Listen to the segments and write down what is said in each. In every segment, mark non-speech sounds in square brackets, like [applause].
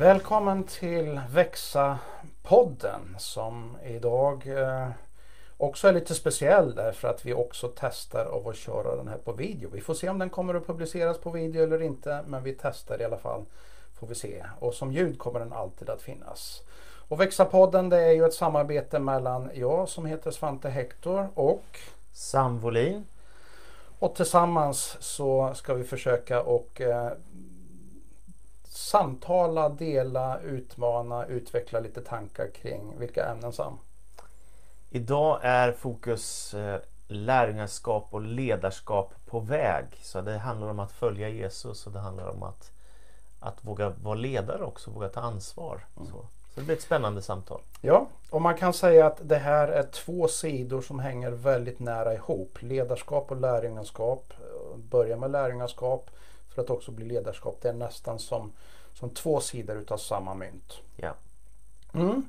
Välkommen till Växa-podden som idag eh, också är lite speciell därför att vi också testar av att köra den här på video. Vi får se om den kommer att publiceras på video eller inte men vi testar i alla fall får vi se. Och som ljud kommer den alltid att finnas. Och Växa-podden det är ju ett samarbete mellan jag som heter Svante Hector och Sam Volin. Och tillsammans så ska vi försöka och eh, samtala, dela, utmana, utveckla lite tankar kring vilka ämnen Sam? Idag är fokus eh, lärjungaskap och ledarskap på väg. Så det handlar om att följa Jesus och det handlar om att, att våga vara ledare också, våga ta ansvar. Mm. Så. så det blir ett spännande samtal. Ja, och man kan säga att det här är två sidor som hänger väldigt nära ihop. Ledarskap och lärjungaskap. Börja med lärjungaskap för att också bli ledarskap. Det är nästan som, som två sidor utav samma mynt. Ja. Mm.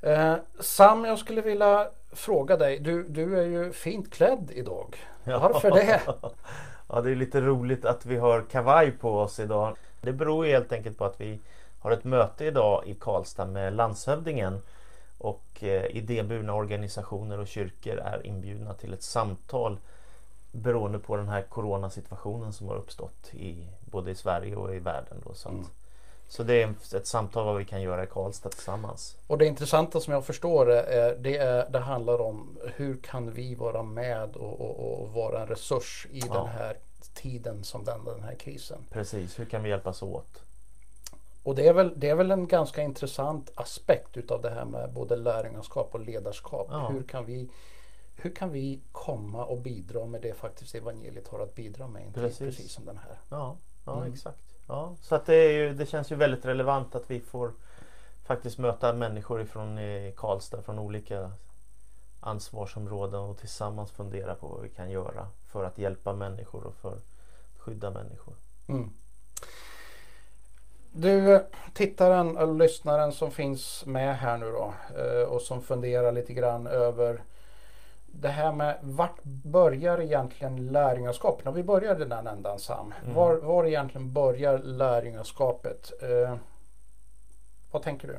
Eh, Sam, jag skulle vilja fråga dig. Du, du är ju fint klädd idag. Varför det? [laughs] ja, det är lite roligt att vi har kavaj på oss idag. Det beror helt enkelt på att vi har ett möte idag i Karlstad med landshövdingen och eh, idéburna organisationer och kyrkor är inbjudna till ett samtal beroende på den här coronasituationen som har uppstått i både i Sverige och i världen. Då, så, att, mm. så det är ett samtal vad vi kan göra i Karlstad tillsammans. Och det intressanta som jag förstår det, det, är, det handlar om hur kan vi vara med och, och, och vara en resurs i ja. den här tiden som den, den här krisen. Precis, hur kan vi hjälpas åt? Och det är, väl, det är väl en ganska intressant aspekt utav det här med både lärjungaskap och ledarskap. Ja. Hur kan vi hur kan vi komma och bidra med det faktiskt evangeliet har att bidra med? Precis, precis som den här. Ja, ja mm. exakt. Ja, så att det, är ju, det känns ju väldigt relevant att vi får faktiskt möta människor ifrån eh, Karlstad från olika ansvarsområden och tillsammans fundera på vad vi kan göra för att hjälpa människor och för att skydda människor. Mm. Du, tittaren eller lyssnaren som finns med här nu då eh, och som funderar lite grann över det här med vart börjar egentligen lärjungaskapet? När vi börjar i den ändan Sam. Mm. Var, var egentligen börjar lärjungaskapet? Eh, vad tänker du?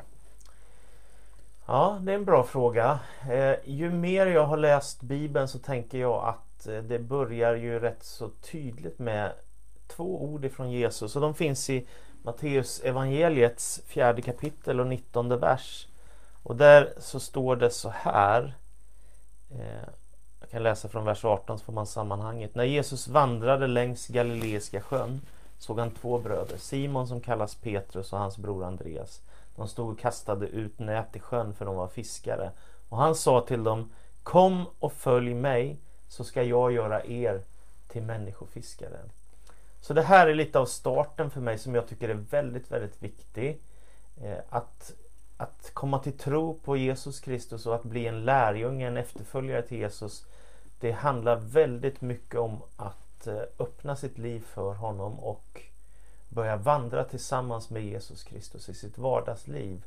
Ja, det är en bra fråga. Eh, ju mer jag har läst Bibeln så tänker jag att eh, det börjar ju rätt så tydligt med två ord ifrån Jesus och de finns i Matteus evangeliets fjärde kapitel och nittonde vers. Och där så står det så här Eh, jag kan läsa från vers 18 så får man sammanhanget. När Jesus vandrade längs Galileiska sjön såg han två bröder, Simon som kallas Petrus och hans bror Andreas. De stod och kastade ut nät i sjön för de var fiskare. Och han sa till dem Kom och följ mig så ska jag göra er till människofiskare. Så det här är lite av starten för mig som jag tycker är väldigt, väldigt viktig. Eh, att att komma till tro på Jesus Kristus och att bli en lärjunge, en efterföljare till Jesus. Det handlar väldigt mycket om att eh, öppna sitt liv för honom och börja vandra tillsammans med Jesus Kristus i sitt vardagsliv.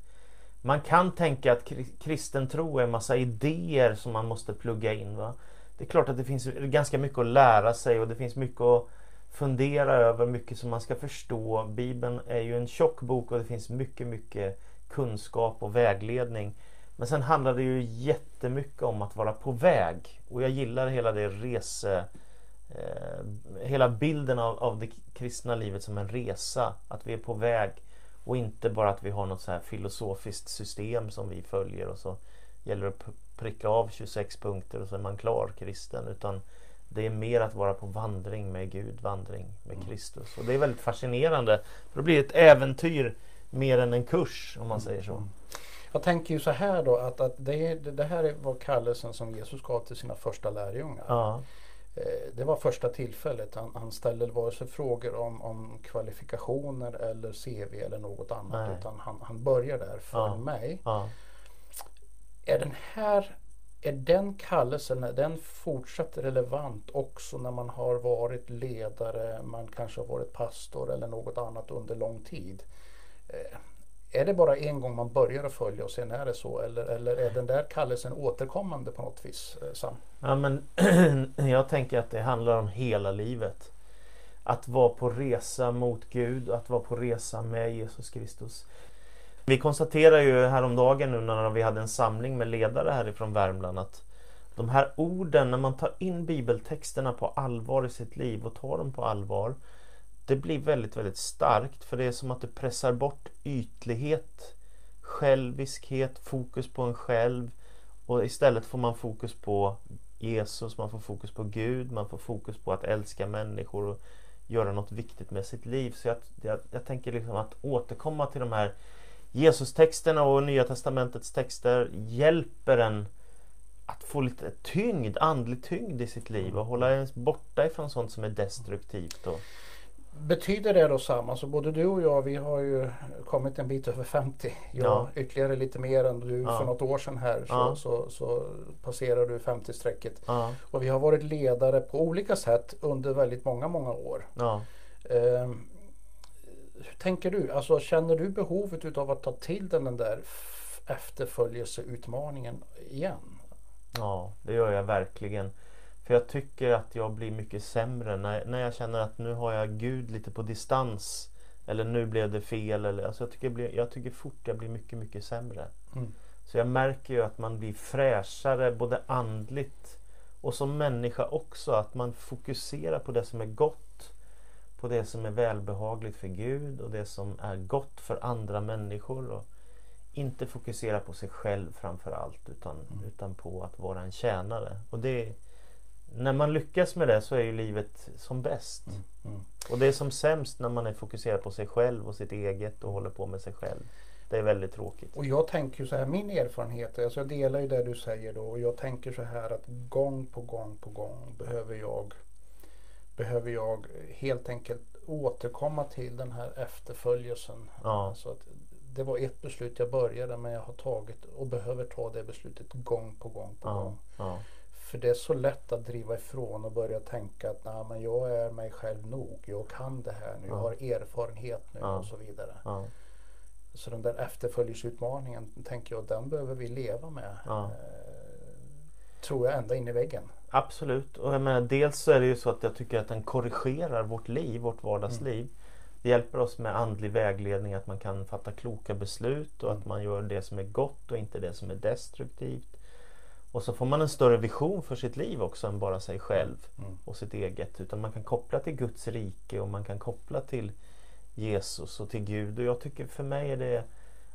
Man kan tänka att kristen tro är en massa idéer som man måste plugga in. Va? Det är klart att det finns ganska mycket att lära sig och det finns mycket att fundera över, mycket som man ska förstå. Bibeln är ju en tjock bok och det finns mycket, mycket kunskap och vägledning. Men sen handlar det ju jättemycket om att vara på väg. Och jag gillar hela det rese... Eh, hela bilden av, av det kristna livet som en resa. Att vi är på väg. Och inte bara att vi har något så här filosofiskt system som vi följer och så gäller det att pricka av 26 punkter och så är man klar kristen. Utan det är mer att vara på vandring med Gud, vandring med mm. Kristus. Och det är väldigt fascinerande. För det blir ett äventyr mer än en kurs om man säger så. Mm. Jag tänker ju så här då att, att det, det här var kallelsen som Jesus gav till sina första lärjungar. Ja. Eh, det var första tillfället. Han, han ställde vare sig frågor om, om kvalifikationer eller CV eller något annat. Nej. Utan han, han börjar där för ja. mig. Ja. Är den här är den kallelsen, är den fortsatt relevant också när man har varit ledare, man kanske har varit pastor eller något annat under lång tid? Eh, är det bara en gång man börjar att följa och sen är det så eller, eller är den där kallelsen återkommande på något vis? Eh, Sam? Ja, men [clears throat] jag tänker att det handlar om hela livet. att vara på resa mot Gud att vara på resa med Jesus Kristus. Vi konstaterar ju häromdagen nu när vi hade en samling med ledare härifrån Värmland att de här orden, när man tar in bibeltexterna på allvar i sitt liv och tar dem på allvar det blir väldigt, väldigt starkt för det är som att det pressar bort ytlighet, själviskhet, fokus på en själv och istället får man fokus på Jesus, man får fokus på Gud, man får fokus på att älska människor och göra något viktigt med sitt liv. Så jag, jag, jag tänker liksom att återkomma till de här Jesus-texterna och Nya Testamentets texter hjälper en att få lite tyngd, andlig tyngd i sitt liv och hålla en borta ifrån sånt som är destruktivt. Och... Betyder det då samma? Så både du och jag vi har ju kommit en bit över 50. Jag ja. ytterligare lite mer än du ja. för något år sedan här så, ja. så, så passerar du 50-strecket. Ja. Och vi har varit ledare på olika sätt under väldigt många, många år. Eh, hur tänker du? Alltså, känner du behovet av att ta till den där efterföljelseutmaningen igen? Ja, det gör jag verkligen. För jag tycker att jag blir mycket sämre när, när jag känner att nu har jag Gud lite på distans. Eller nu blev det fel. Eller, alltså jag, tycker jag, blir, jag tycker fort jag blir mycket, mycket sämre. Mm. Så jag märker ju att man blir fräschare både andligt och som människa också. Att man fokuserar på det som är gott. På det som är välbehagligt för Gud och det som är gott för andra människor. Och inte fokusera på sig själv framför allt utan, mm. utan på att vara en tjänare. Och det när man lyckas med det så är ju livet som bäst. Mm, mm. Och det är som sämst när man är fokuserad på sig själv och sitt eget och håller på med sig själv. Det är väldigt tråkigt. Och jag tänker så här, min erfarenhet, alltså jag delar ju det du säger då och jag tänker så här att gång på gång på gång behöver jag behöver jag helt enkelt återkomma till den här efterföljelsen. Ja. Alltså att det var ett beslut jag började men jag har tagit och behöver ta det beslutet gång på gång på ja. gång. Ja. För det är så lätt att driva ifrån och börja tänka att Nej, men jag är mig själv nog. Jag kan det här nu. Jag har erfarenhet nu och så vidare. Så den där efterföljelseutmaningen tänker jag den behöver vi leva med. Eh, tror jag ända in i väggen. Absolut. Och jag menar, dels så är det ju så att jag tycker att den korrigerar vårt liv, vårt vardagsliv. Mm. Det hjälper oss med andlig vägledning att man kan fatta kloka beslut och mm. att man gör det som är gott och inte det som är destruktivt. Och så får man en större vision för sitt liv också än bara sig själv mm. och sitt eget. Utan man kan koppla till Guds rike och man kan koppla till Jesus och till Gud. Och jag tycker för mig är det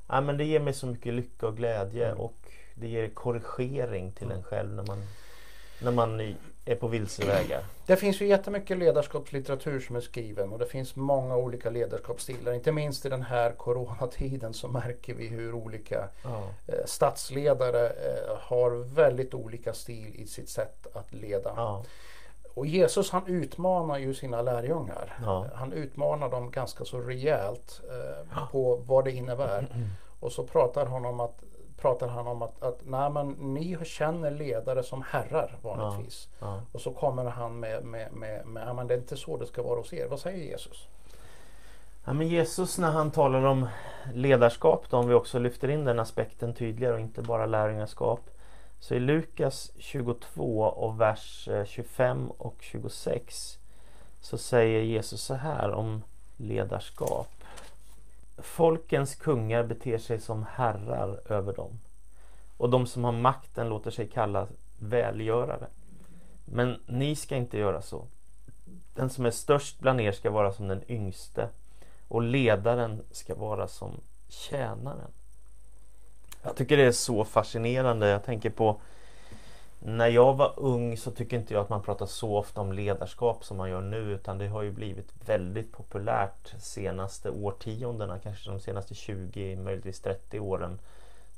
ja, men det ger mig så mycket lycka och glädje mm. och det ger korrigering till mm. en själv när man, när man är på vilsevägar. Det finns ju jättemycket ledarskapslitteratur som är skriven och det finns många olika ledarskapsstilar. Inte minst i den här coronatiden så märker vi hur olika ja. eh, statsledare eh, har väldigt olika stil i sitt sätt att leda. Ja. Och Jesus han utmanar ju sina lärjungar. Ja. Han utmanar dem ganska så rejält eh, på vad det innebär. Och så pratar han om att pratar han om att, att nej, men ni känner ledare som herrar vanligtvis. Ja, ja. Och så kommer han med, med, med, med men det är inte så det ska vara hos er. Vad säger Jesus? Ja, men Jesus när han talar om ledarskap, då, om vi också lyfter in den aspekten tydligare och inte bara lärjungaskap. Så i Lukas 22 och vers 25 eh, och 26 så säger Jesus så här om ledarskap. Folkens kungar beter sig som herrar över dem och de som har makten låter sig kalla välgörare. Men ni ska inte göra så. Den som är störst bland er ska vara som den yngste och ledaren ska vara som tjänaren. Jag tycker det är så fascinerande. Jag tänker på när jag var ung så tycker inte jag att man pratar så ofta om ledarskap som man gör nu utan det har ju blivit väldigt populärt senaste årtiondena, kanske de senaste 20, möjligtvis 30 åren.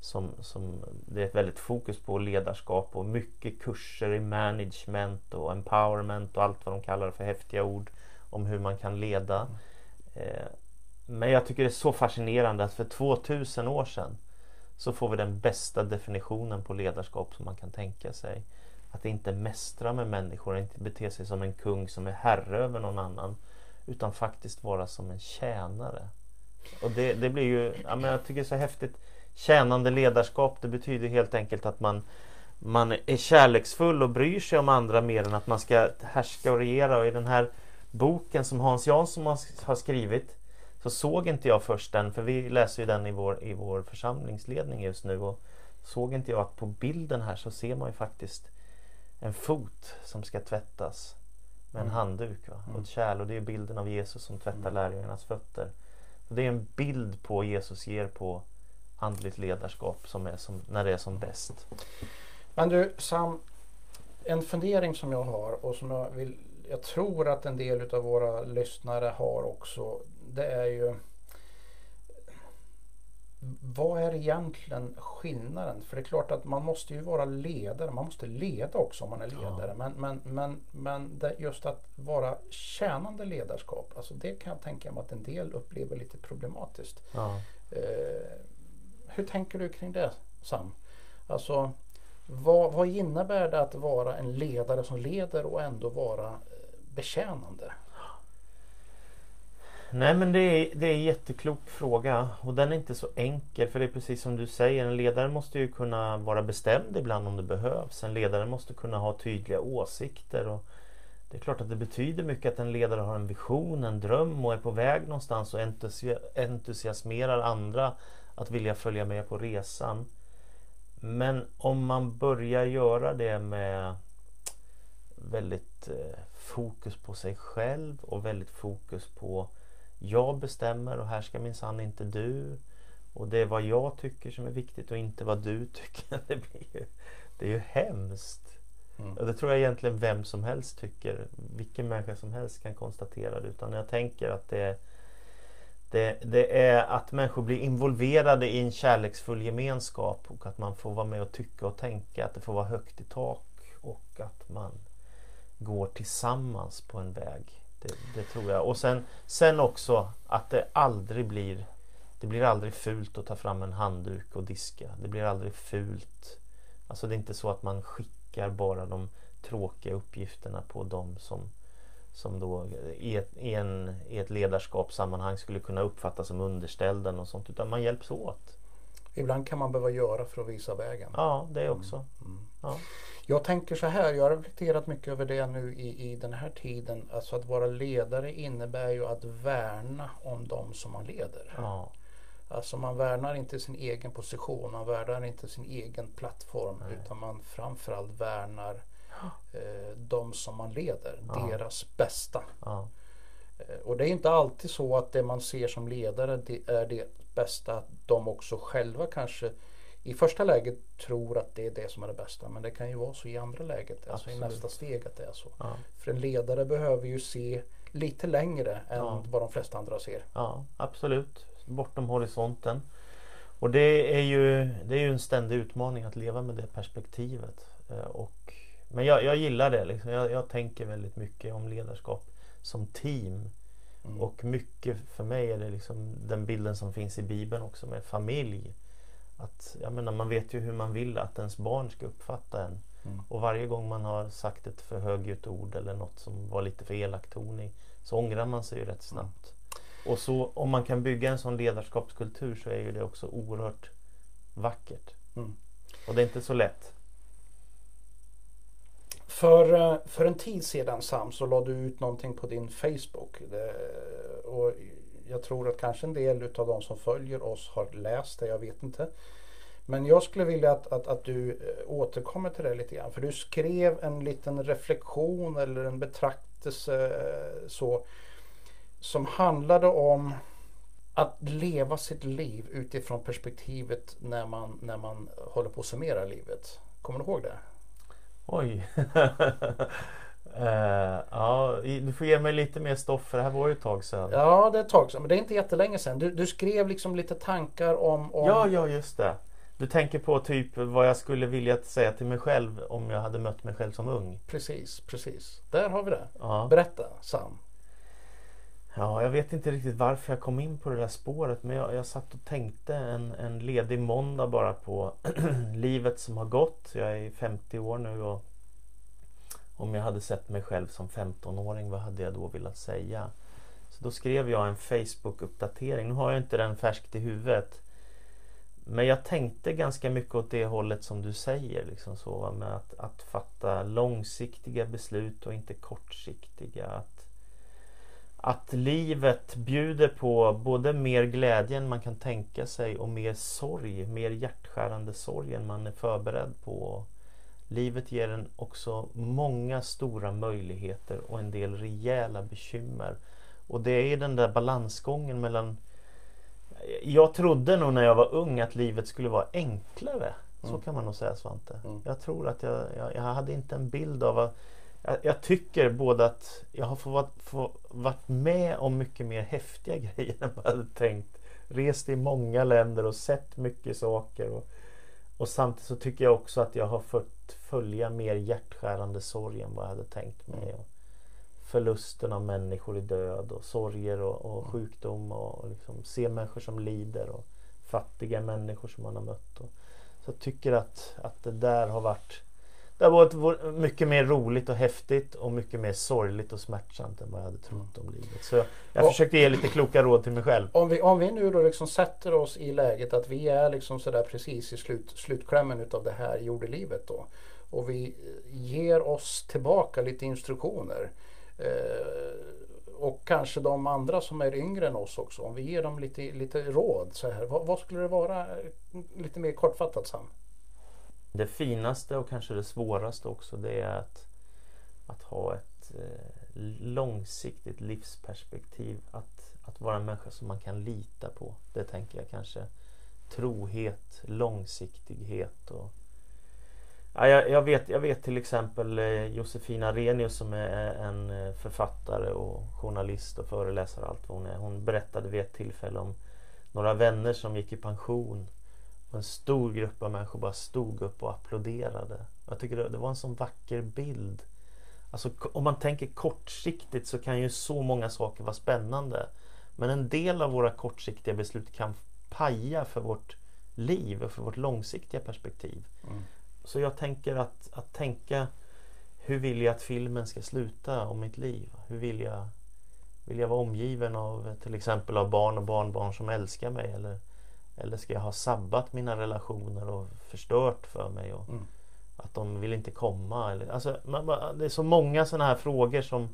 Som, som det är ett väldigt fokus på ledarskap och mycket kurser i management och empowerment och allt vad de kallar för häftiga ord om hur man kan leda. Eh, men jag tycker det är så fascinerande att för 2000 år sedan så får vi den bästa definitionen på ledarskap som man kan tänka sig. Att inte mästra med människor, inte bete sig som en kung som är herre över någon annan. Utan faktiskt vara som en tjänare. Och det, det blir ju, ja, men jag tycker det är så häftigt. Tjänande ledarskap det betyder helt enkelt att man, man är kärleksfull och bryr sig om andra mer än att man ska härska och regera. Och i den här boken som Hans Jansson har skrivit så såg inte jag först den, för vi läser ju den i vår, i vår församlingsledning just nu och såg inte jag att på bilden här så ser man ju faktiskt en fot som ska tvättas med en mm. handduk va? och ett kärl och det är bilden av Jesus som tvättar mm. lärjungarnas fötter. Det är en bild på Jesus ger på andligt ledarskap som är som, när det är som bäst. Men du Sam, en fundering som jag har och som jag vill jag tror att en del av våra lyssnare har också. Det är ju vad är egentligen skillnaden? För det är klart att man måste ju vara ledare. Man måste leda också om man är ledare. Ja. Men, men, men, men just att vara tjänande ledarskap, alltså det kan jag tänka mig att en del upplever lite problematiskt. Ja. Eh, hur tänker du kring det Sam? Alltså vad, vad innebär det att vara en ledare som leder och ändå vara eh, betjänande? Nej men det är, det är en jätteklok fråga och den är inte så enkel för det är precis som du säger en ledare måste ju kunna vara bestämd ibland om det behövs. En ledare måste kunna ha tydliga åsikter och det är klart att det betyder mycket att en ledare har en vision, en dröm och är på väg någonstans och entusiasmerar andra att vilja följa med på resan. Men om man börjar göra det med väldigt eh, fokus på sig själv och väldigt fokus på jag bestämmer och här ska minsann inte du. Och det är vad jag tycker som är viktigt och inte vad du [laughs] tycker. Det, blir ju, det är ju hemskt. Mm. Och det tror jag egentligen vem som helst tycker. Vilken människa som helst kan konstatera det. Utan jag tänker att det, det, det är att människor blir involverade i en kärleksfull gemenskap och att man får vara med och tycka och tänka. Att det får vara högt i tak och att man går tillsammans på en väg. Det, det, tror jag. Och sen, sen också att det aldrig blir Det blir aldrig fult att ta fram en handduk och diska. Det blir aldrig fult. Alltså det är inte så att man skickar bara de tråkiga uppgifterna på de som som då i ett, i, en, i ett ledarskapssammanhang skulle kunna uppfattas som underställda och sånt. Utan man hjälps åt. Ibland kan man behöva göra för att visa vägen. Ja, det också. Mm. Mm. Ja. Jag tänker så här, jag har reflekterat mycket över det nu i, i den här tiden. Alltså att vara ledare innebär ju att värna om de som man leder. Ja. Alltså man värnar inte sin egen position, man värnar inte sin egen plattform Nej. utan man framförallt värnar eh, de som man leder, ja. deras bästa. Ja. Eh, och det är inte alltid så att det man ser som ledare det är det bästa att de också själva kanske i första läget tror att det är det som är det bästa. Men det kan ju vara så i andra läget, alltså i nästa steg att det är så. Ja. För en ledare behöver ju se lite längre än ja. vad de flesta andra ser. Ja, absolut. Bortom horisonten. Och det är ju, det är ju en ständig utmaning att leva med det perspektivet. Eh, och, men jag, jag gillar det. Liksom. Jag, jag, tänker väldigt mycket om ledarskap som team. Mm. Och mycket för mig är det liksom den bilden som finns i Bibeln också med familj. Att, jag menar, man vet ju hur man vill att ens barn ska uppfatta en. Mm. Och varje gång man har sagt ett för högljutt ord eller något som var lite för elak toning så ångrar man sig ju rätt snabbt. Mm. Och så om man kan bygga en sån ledarskapskultur så är ju det också oerhört vackert. Mm. Och det är inte så lätt. För, eh, för en tid sedan Sam så la du ut någonting på din Facebook. Det, och jag tror att kanske en del av de som följer oss har läst det, jag vet inte. Men jag skulle vilja att, att, att du eh, återkommer till det lite grann. För du skrev en liten reflektion eller en betraktelse eh, så, som handlade om att leva sitt liv utifrån perspektivet när man, när man håller på att summera livet. Kommer du ihåg det? Oj! [laughs] Uh, ja, du får ge mig lite mer stoff för det här var ju ett tag sedan. Ja, det är ett tag sedan. Men det är inte jättelänge sedan. Du, du skrev liksom lite tankar om, om... Ja, ja, just det. Du tänker på typ vad jag skulle vilja säga till mig själv om jag hade mött mig själv som ung. Precis, precis. Där har vi det. Ja. Berätta, Sam. Ja, jag vet inte riktigt varför jag kom in på det där spåret. Men jag, jag satt och tänkte en, en ledig måndag bara på [clears throat] livet som har gått. Jag är 50 år nu och om jag hade sett mig själv som 15-åring, vad hade jag då velat säga? Så då skrev jag en Facebook-uppdatering. Nu har jag inte den färskt i huvudet. Men jag tänkte ganska mycket åt det hållet som du säger. Liksom så, med att, att fatta långsiktiga beslut och inte kortsiktiga. Att, att livet bjuder på både mer glädje än man kan tänka sig och mer sorg, mer hjärtskärande sorg än man är förberedd på. Livet ger en också många stora möjligheter och en del rejäla bekymmer. Och det är den där balansgången mellan Jag trodde nog när jag var ung att livet skulle vara enklare. Så mm. kan man nog säga Svante. Mm. Jag tror att jag, jag, jag, hade inte en bild av att jag, jag tycker både att jag har fått, fått varit med om mycket mer häftiga [laughs] grejer än vad jag hade tänkt. Rest i många länder och sett mycket saker. Och, och samtidigt så tycker jag också att jag har fått följa mer hjärtskärande sorg än vad jag hade tänkt mig. Mm. förlusten av människor i död och sorger och, och mm. sjukdom och, och liksom se människor som lider och fattiga människor som man har mött. Och, så jag tycker att, att det där har varit det har varit mycket mer roligt och häftigt och mycket mer sorgligt och smärtsamt än vad jag hade trott om livet. Så jag, jag försökte ge lite kloka råd till mig själv. Om vi, om vi nu då liksom sätter oss i läget att vi är liksom sådär precis i slut, slutklämmen utav det här jordelivet då. Och vi ger oss tillbaka lite instruktioner. Eh, och kanske de andra som är yngre än oss också. Om vi ger dem lite, lite råd så här. Vad, vad skulle det vara lite mer kortfattat Sam? Det finaste och kanske det svåraste också det är att, att ha ett eh, långsiktigt livsperspektiv. Att, att vara en människa som man kan lita på. Det tänker jag kanske. Trohet, långsiktighet och Ja, jag, jag, vet, jag vet till exempel eh, Josefina Renius som är en eh, författare och journalist och föreläsare allt vad hon är. Hon berättade vid ett tillfälle om några vänner som gick i pension en stor grupp av människor bara stod upp och applåderade. Jag tycker det, det var en sån vacker bild. Alltså om man tänker kortsiktigt så kan ju så många saker vara spännande. Men en del av våra kortsiktiga beslut kan paja för vårt liv och för vårt långsiktiga perspektiv. Mm. Så jag tänker att, att tänka hur vill jag att filmen ska sluta om mitt liv? Hur vill jag, vill jag vara omgiven av till exempel av barn och barnbarn som älskar mig? Eller eller ska jag ha sabbat mina relationer och förstört för mig? Och mm. Att de vill inte komma. Eller, alltså, man, det är så många sådana här frågor som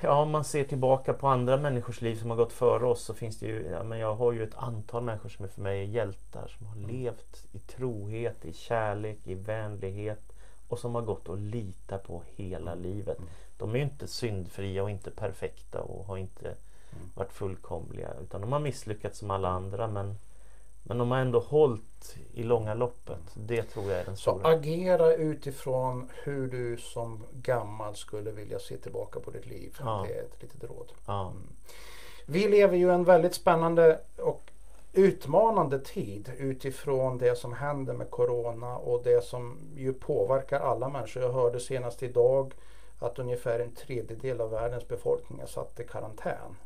Ja, om man ser tillbaka på andra människors liv som har gått före oss så finns det ju, ja, men jag har ju ett antal människor som är för mig hjältar som har mm. levt i trohet, i kärlek, i vänlighet och som har gått och litat på hela mm. livet. Mm. De är ju inte syndfria och inte perfekta och har inte varit fullkomliga. Utan de har misslyckats som alla andra men, men de har ändå hållit i långa loppet. Det tror jag är den stora. Så agera utifrån hur du som gammal skulle vilja se tillbaka på ditt liv. Ja. Det är ett litet råd. Ja. Mm. Vi lever ju en väldigt spännande och utmanande tid utifrån det som händer med Corona och det som ju påverkar alla människor. Jag hörde senast idag att ungefär en tredjedel av världens befolkning är satt i karantän.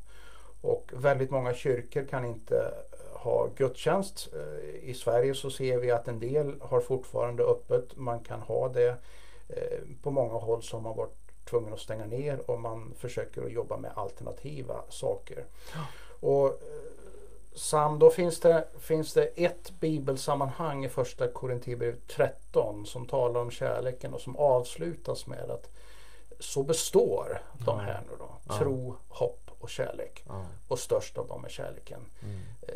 Och väldigt många kyrkor kan inte ha gudstjänst. Eh, I Sverige så ser vi att en del har fortfarande öppet. Man kan ha det eh, på många håll som har varit tvungen att stänga ner och man försöker att jobba med alternativa saker. Och eh, Sam, då finns det, finns det ett bibelsammanhang i första Korinthierbrevet 13 som talar om kärleken och som avslutas med att så består de här nu då. Tro, hopp och kärlek. Ja. Och störst av dem är kärleken. Mm. Eh,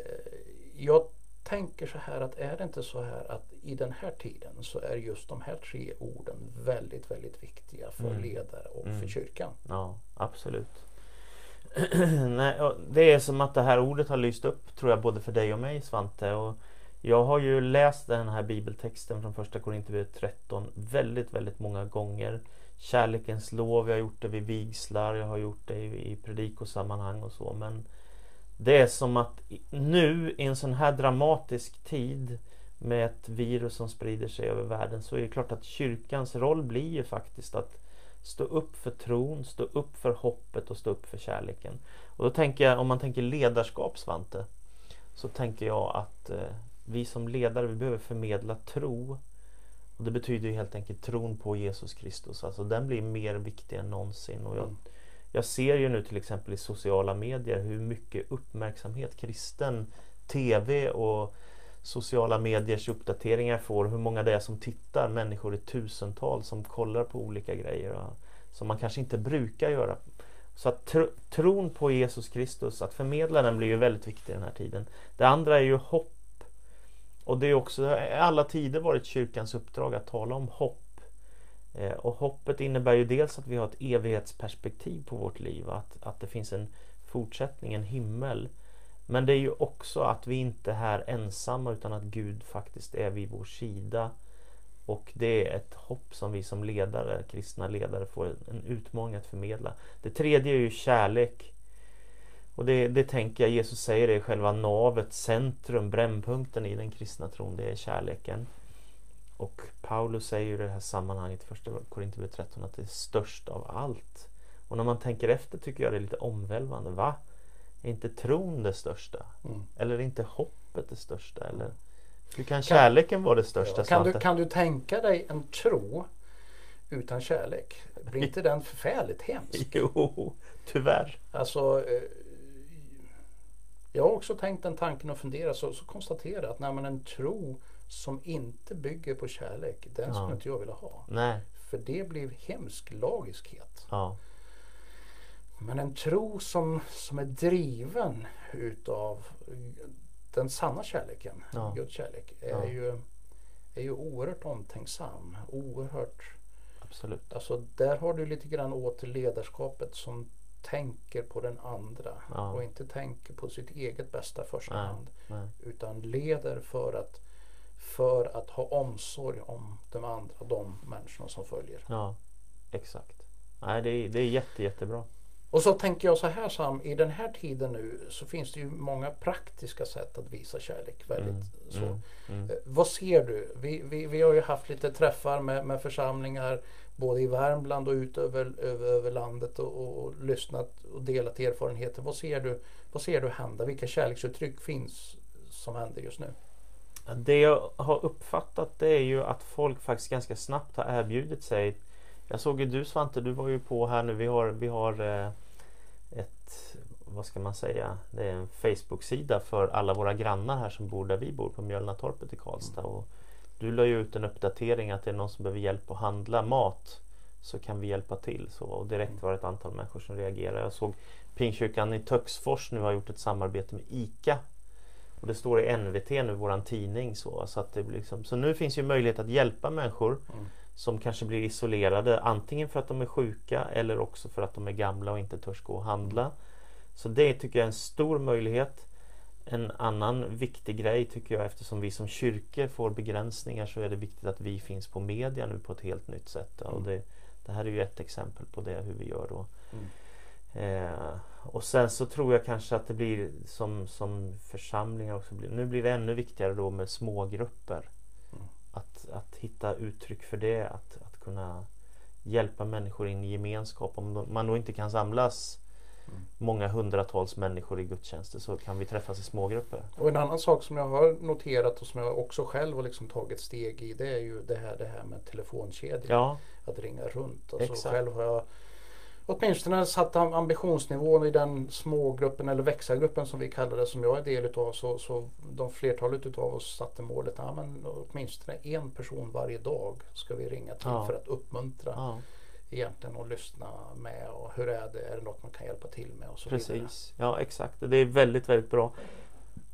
jag tänker så här att är det inte så här att i den här tiden så är just de här tre orden väldigt, väldigt viktiga för mm. ledare och mm. för kyrkan. Ja, absolut. [clears throat] Nej, det är som att det här ordet har lyst upp tror jag både för dig och mig Svante. Och jag har ju läst den här bibeltexten från första Korinthierbrevet 13 väldigt, väldigt många gånger. Kärlekens lov, jag har gjort det vid vigslar, jag har gjort det i, i predikosammanhang och så. Men det är som att nu i en sån här dramatisk tid med ett virus som sprider sig över världen så är det klart att kyrkans roll blir ju faktiskt att stå upp för tron, stå upp för hoppet och stå upp för kärleken. Och då tänker jag, om man tänker ledarskap Svante, så tänker jag att eh, vi som ledare vi behöver förmedla tro och Det betyder ju helt enkelt tron på Jesus Kristus. Alltså den blir mer viktig än någonsin. Och jag, mm. jag ser ju nu till exempel i sociala medier hur mycket uppmärksamhet kristen TV och sociala mediers uppdateringar får. Hur många det är som tittar. Människor i tusental som kollar på olika grejer. Som man kanske inte brukar göra. Så att tr tron på Jesus Kristus, att förmedla den blir ju väldigt viktig den här tiden. Det andra är ju hopp. Och det är också i alla tider varit kyrkans uppdrag att tala om hopp. Eh, och hoppet innebär ju dels att vi har ett evighetsperspektiv på vårt liv, att, att det finns en fortsättning, en himmel. Men det är ju också att vi inte är här ensamma utan att Gud faktiskt är vid vår sida. Och det är ett hopp som vi som ledare, kristna ledare får en utmaning att förmedla. Det tredje är ju kärlek. Och det, det tänker jag Jesus säger är själva navet, centrum, brännpunkten i den kristna tron. Det är kärleken. Och Paulus säger i det här sammanhanget, första Korinthierbrevet 13, att det är störst av allt. Och när man tänker efter tycker jag det är lite omvälvande. Va? Är inte tron det största? Mm. Eller är inte hoppet det största? Eller hur kan kärleken vara det största? Ja, kan, du, kan du tänka dig en tro utan kärlek? Blir [laughs] inte den förfärligt hemsk? Jo, tyvärr. Alltså, eh, också tänkt den tanken och funderat så, så konstaterar att när man en tro som inte bygger på kärlek, den ja. skulle inte jag vilja ha. Nej. För det blir hemsk lagiskhet. Ja. Men en tro som, som är driven utav den sanna kärleken, ja. Guds kärlek, är, ja. ju, är ju oerhört omtänksam. Oerhört... Absolut. Alltså där har du lite grann åter ledarskapet som tänker på den andra ja. och inte tänker på sitt eget bästa första nej, hand. Nej. Utan leder för att, för att ha omsorg om de andra, de människorna som följer. Ja, exakt. Nej, det är, det är jätte, jättebra. Och så tänker jag så här Sam, i den här tiden nu så finns det ju många praktiska sätt att visa kärlek. Väldigt mm, så. Mm, mm. Eh, vad ser du? Vi, vi, vi har ju haft lite träffar med, med församlingar både i Värmland och ut över, över, över landet och, och, och, lyssnat och delat erfarenheter. Vad ser, du, vad ser du hända? Vilka kärleksuttryck finns som händer just nu? Det jag har uppfattat det är ju att folk faktiskt ganska snabbt har erbjudit sig jag såg ju du Svante, du var ju på här nu. Vi har, vi har eh, ett, vad ska man säga, det är en Facebook-sida för alla våra grannar här som bor där vi bor på Mjölnatorpet i Karlstad. Och du la ju ut en uppdatering att det är någon som behöver hjälp att handla mat så kan vi hjälpa till. Så, och direkt var det ett antal människor som reagerade. Jag såg Pingstkyrkan i Töcksfors nu har gjort ett samarbete med ICA. Och det står i NVT nu, våran tidning. Så, så, att det blir liksom, så nu finns ju möjlighet att hjälpa människor mm som kanske blir isolerade antingen för att de är sjuka eller också för att de är gamla och inte törs gå och handla. Så det tycker jag är en stor möjlighet. En annan viktig grej tycker jag eftersom vi som kyrkor får begränsningar så är det viktigt att vi finns på media nu på ett helt nytt sätt. Och det, det här är ju ett exempel på det hur vi gör då. Mm. Eh, och sen så tror jag kanske att det blir som, som församlingar också. Blir, nu blir det ännu viktigare då med smågrupper att, att hitta uttryck för det, att, att kunna hjälpa människor in i gemenskap. Om man då inte kan samlas mm. Många hundratals människor i gudstjänster så kan vi träffas i smågrupper. Och en annan sak som jag har noterat och som jag också själv har liksom tagit steg i det är ju det här, det här med telefonkedjor. Ja. Att ringa runt. Alltså själv har jag åtminstone satt ambitionsnivån i den smågruppen eller växargruppen som vi kallar det som jag är del utav så, så de flertalet utav oss satte målet ja, men åtminstone en person varje dag ska vi ringa till ja. för att uppmuntra ja. Egentligen och lyssna med och hur är det, är det något man kan hjälpa till med och så Precis, vidare. ja exakt det är väldigt väldigt bra.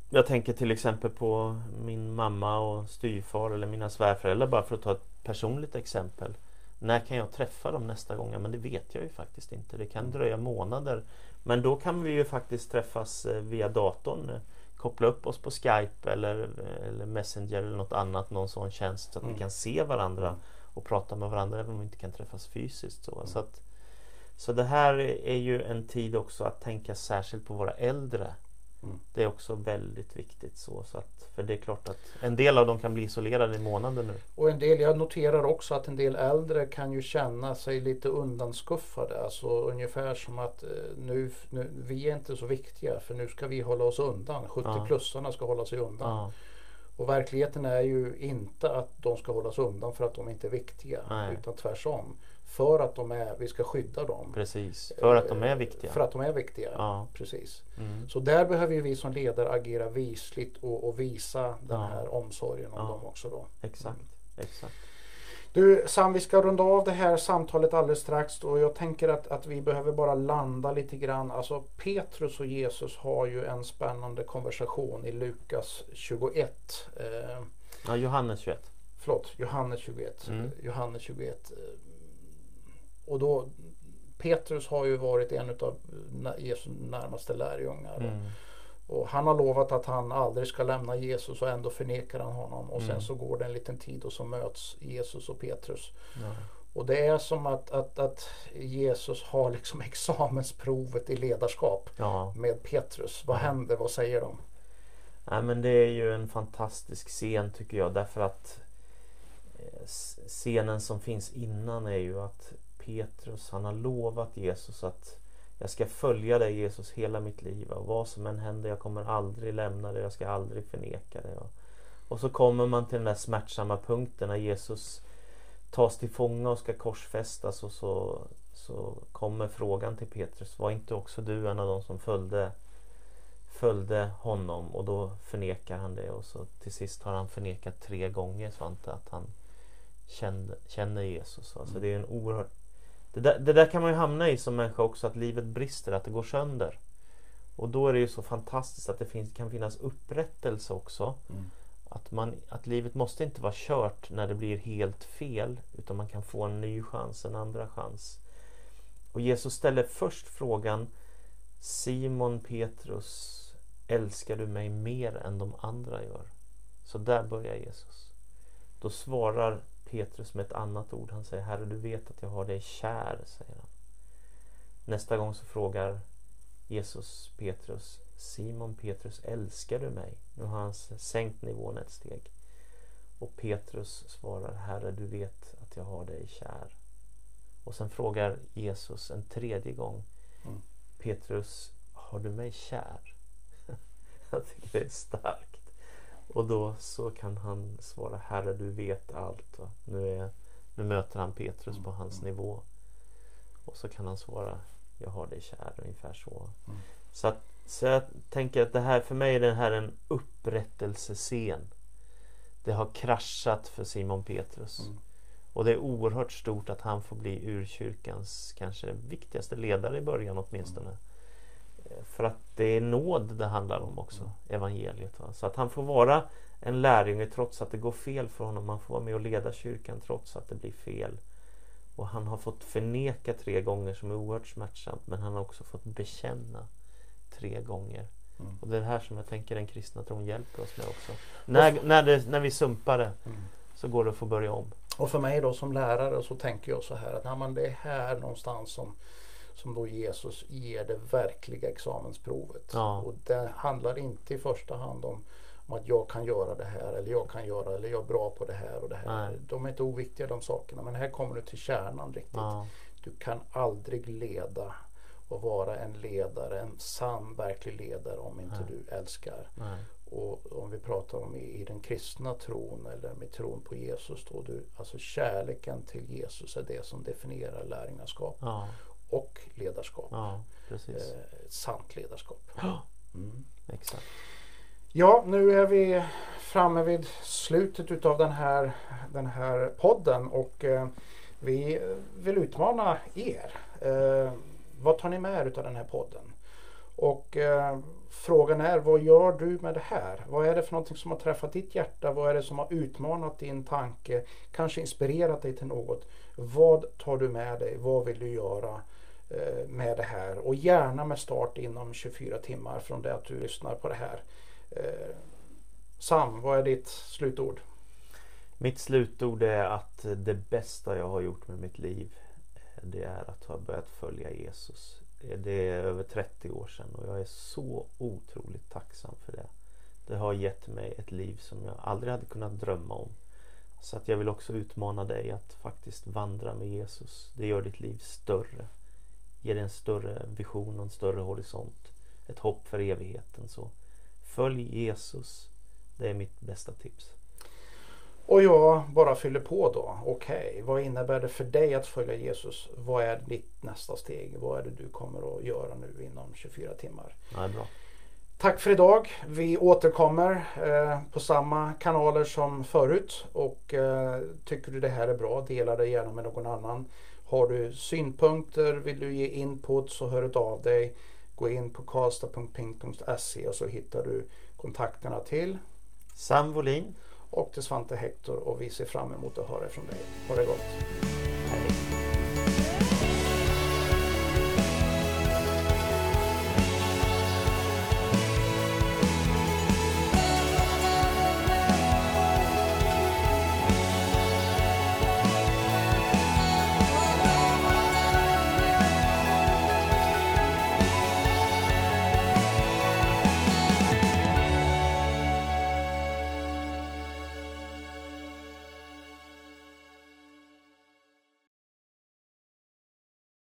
Jag tänker till exempel på min mamma och styvfar eller mina svärföräldrar bara för att ta ett personligt exempel. När kan jag träffa dem nästa gång? Men det vet jag ju faktiskt inte. Det kan dröja månader. Men då kan vi ju faktiskt träffas eh, via datorn. Koppla upp oss på Skype eller, eller Messenger eller något annat, någon sån tjänst så att mm. vi kan se varandra och prata med varandra även om vi inte kan träffas fysiskt. Så, så, att, så det här är ju en tid också att tänka särskilt på våra äldre. Mm. Det är också väldigt viktigt så, så att, för det är klart att en del av dem kan bli isolerade i månader nu. Och en del, jag noterar också att en del äldre kan ju känna sig lite undanskuffade. Alltså ungefär som att eh, nu, nu vi är inte så viktiga för nu ska vi hålla oss undan. 70-plussarna ska hålla sig undan. Ja. Och verkligheten är ju inte att de ska hållas undan för att de inte är viktiga. Nej. Utan tvärtom för att de är, vi ska skydda dem. Precis, för att de är viktiga. För att de är viktiga, ja. precis. Mm. Så där behöver vi som ledare agera visligt och, och visa den ja. här omsorgen om ja. dem också. Då. Exakt, exakt. Du Sam, vi ska runda av det här samtalet alldeles strax och jag tänker att, att vi behöver bara landa lite grann. Alltså Petrus och Jesus har ju en spännande konversation i Lukas 21. Eh, ja, Johannes 21. Förlåt, Johannes 21. Mm. Johannes 21. Eh, och då Petrus har ju varit en av Jesu närmaste lärjungar. Mm. Och han har lovat att han aldrig ska lämna Jesus och ändå förnekar han honom. Och mm. sen så går det en liten tid och så möts Jesus och Petrus. Ja. Och det är som att, att, att Jesus har liksom [laughs] examensprovet i ledarskap ja. med Petrus. Vad händer? Vad säger de? Nej, men det är ju en fantastisk scen tycker jag därför att eh, scenen som finns innan är ju att Petrus han har lovat Jesus att jag ska följa dig Jesus hela mitt liv och vad som än händer jag kommer aldrig lämna dig, jag ska aldrig förneka dig. Och så kommer man till den där smärtsamma punkten när Jesus tas till fånga och ska korsfästas och så, så kommer frågan till Petrus, var inte också du en av de som följde, följde honom? Och då förnekar han det och så till sist har han förnekat tre gånger Svante att han kände, känner Jesus. Alltså det är en oerhört det där, det där kan man ju hamna i som människa också, att livet brister, att det går sönder. Och då är det ju så fantastiskt att det finns, kan finnas upprättelse också. Mm. Att, man, att livet måste inte vara kört när det blir helt fel utan man kan få en ny chans, en andra chans. Och Jesus ställer först frågan Simon Petrus, älskar du mig mer än de andra gör? Så där börjar Jesus. Då svarar Petrus med ett annat ord. Han säger Herre du vet att jag har dig kär, säger han. Nästa gång så frågar Jesus Petrus Simon Petrus älskar du mig? Nu har han sänkt nivån ett steg. Och Petrus svarar Herre du vet att jag har dig kär. Och sen frågar Jesus en tredje gång mm. Petrus har du mig kär? [laughs] jag tycker det är starkt. Och då så kan han svara Herre du vet allt. Nu, är, nu möter han Petrus på hans mm. nivå. Och så kan han svara Jag har dig kär ungefär så. Mm. Så, att, så jag tänker att det här för mig är det här en upprättelsescen. Det har kraschat för Simon Petrus. Mm. Och det är oerhört stort att han får bli urkyrkans kanske viktigaste ledare i början åtminstone. Mm. För att det är nåd det handlar om också, evangeliet. Va? Så att han får vara en lärjunge trots att det går fel för honom. Han får vara med och leda kyrkan trots att det blir fel. Och han har fått förneka tre gånger som är oerhört smärtsamt. Men han har också fått bekänna tre gånger. Mm. Och det är det här som jag tänker den kristna tron hjälper oss med också. När, när, det, när vi sumpar det mm. så går det att få börja om. Och för mig då som lärare så tänker jag så här att nej, men det är här någonstans som som då Jesus ger det verkliga examensprovet. Ja. Och det handlar inte i första hand om, om, att jag kan göra det här eller jag kan göra eller jag är bra på det här och det här. Nej. De är inte oviktiga de sakerna men här kommer du till kärnan riktigt. Ja. Du kan aldrig leda och vara en ledare, en sann verklig ledare om inte Nej. du älskar. Nej. Och om vi pratar om i, i, den kristna tron eller med tron på Jesus då, du, alltså kärleken till Jesus är det som definierar lärjungaskap. Ja och ledarskap. Ja, precis. Eh, sant ledarskap. Ja, [gasps] mm. exakt. Ja, nu är vi framme vid slutet utav den här, den här podden och eh, vi vill utmana er. Eh, vad tar ni med er utav den här podden? Och eh, frågan är, vad gör du med det här? Vad är det för någonting som har träffat ditt hjärta? Vad är det som har utmanat din tanke? Kanske inspirerat dig till något? Vad tar du med dig? Vad vill du göra? Eh, med det här och gärna med start inom 24 timmar från det att du lyssnar på det här. Eh, Sam, vad är ditt slutord? Mitt slutord är att det bästa jag har gjort med mitt liv eh, det är att ha börjat följa Jesus. Det är över 30 år sedan och jag är så otroligt tacksam för det. Det har gett mig ett liv som jag aldrig hade kunnat drömma om. Så att jag vill också utmana dig att faktiskt vandra med Jesus. Det gör ditt liv större ger en större vision och en större horisont. Ett hopp för evigheten. Så följ Jesus. Det är mitt bästa tips. Och jag bara fyller på då. Okej, okay, vad innebär det för dig att följa Jesus? Vad är ditt nästa steg? Vad är det du kommer att göra nu inom 24 timmar? Ja, bra. Tack för idag. Vi återkommer eh, på samma kanaler som förut och eh, tycker du det här är bra, dela det gärna med någon annan. Har du synpunkter, vill du ge input så hör av dig. Gå in på karlstad.ping.se och så hittar du kontakterna till Sam Volin och till Svante Hector och vi ser fram emot att höra från dig. Ha det gott! Hej.